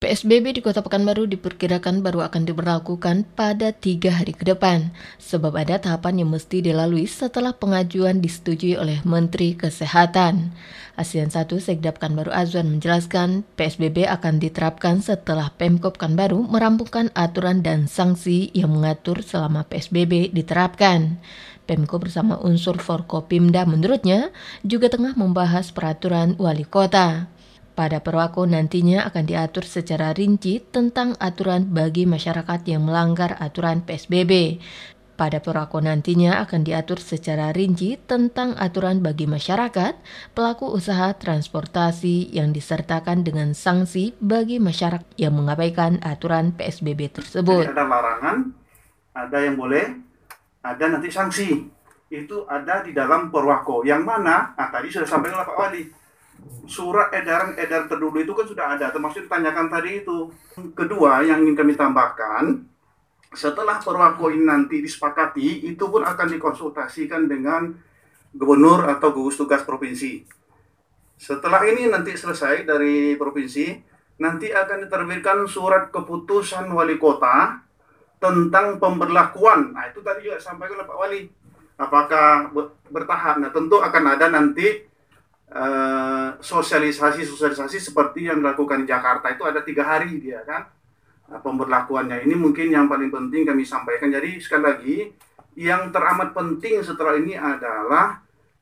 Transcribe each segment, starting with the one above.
PSBB di Kota Pekanbaru diperkirakan baru akan diberlakukan pada tiga hari ke depan, sebab ada tahapan yang mesti dilalui setelah pengajuan disetujui oleh Menteri Kesehatan. ASEAN 1 Sekdap Pekanbaru Azwan menjelaskan PSBB akan diterapkan setelah Pemkop Pekanbaru merampungkan aturan dan sanksi yang mengatur selama PSBB diterapkan. Pemko bersama unsur Forkopimda menurutnya juga tengah membahas peraturan wali kota. Pada Perwako nantinya akan diatur secara rinci tentang aturan bagi masyarakat yang melanggar aturan PSBB. Pada Perwako nantinya akan diatur secara rinci tentang aturan bagi masyarakat, pelaku usaha transportasi yang disertakan dengan sanksi bagi masyarakat yang mengabaikan aturan PSBB tersebut. Jadi ada larangan, ada yang boleh, ada nanti sanksi. Itu ada di dalam Perwako. Yang mana? Nah, tadi sudah sampaikan Pak Wali surat edaran edaran terdulu itu kan sudah ada, termasuk ditanyakan tadi itu. Kedua yang ingin kami tambahkan, setelah perwako ini nanti disepakati, itu pun akan dikonsultasikan dengan gubernur atau gugus tugas provinsi. Setelah ini nanti selesai dari provinsi, nanti akan diterbitkan surat keputusan wali kota tentang pemberlakuan. Nah, itu tadi juga sampaikan oleh Pak Wali. Apakah bertahap? Nah, tentu akan ada nanti sosialisasi-sosialisasi uh, seperti yang dilakukan di Jakarta itu ada tiga hari dia kan? Nah, pemberlakuannya. Ini mungkin yang paling penting kami sampaikan. Jadi sekali lagi yang teramat penting setelah ini adalah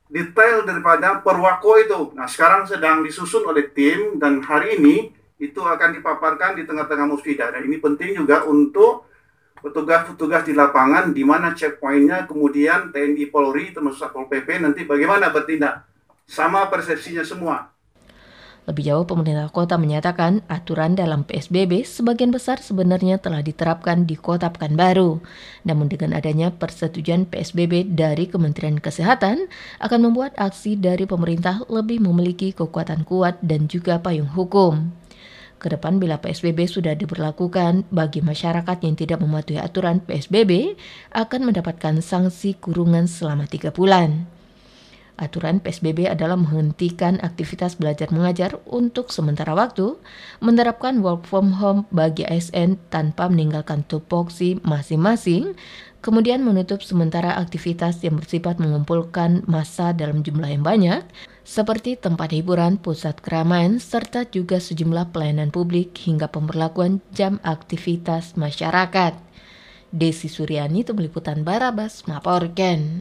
detail daripada perwako itu. Nah sekarang sedang disusun oleh tim dan hari ini itu akan dipaparkan di tengah-tengah musfidah. Dan ini penting juga untuk petugas-petugas di lapangan di mana checkpointnya kemudian TNI Polri termasuk Satpol PP nanti bagaimana bertindak sama persepsinya semua. Lebih jauh, pemerintah kota menyatakan aturan dalam PSBB sebagian besar sebenarnya telah diterapkan di kota Pekanbaru. Namun dengan adanya persetujuan PSBB dari Kementerian Kesehatan akan membuat aksi dari pemerintah lebih memiliki kekuatan kuat dan juga payung hukum. Ke depan bila PSBB sudah diberlakukan bagi masyarakat yang tidak mematuhi aturan PSBB akan mendapatkan sanksi kurungan selama tiga bulan. Aturan PSBB adalah menghentikan aktivitas belajar mengajar untuk sementara waktu, menerapkan work from home bagi ASN tanpa meninggalkan tupoksi masing-masing, kemudian menutup sementara aktivitas yang bersifat mengumpulkan massa dalam jumlah yang banyak, seperti tempat hiburan, pusat keramaian, serta juga sejumlah pelayanan publik hingga pemberlakuan jam aktivitas masyarakat. Desi Suryani itu meliputan Barabas, Maporken.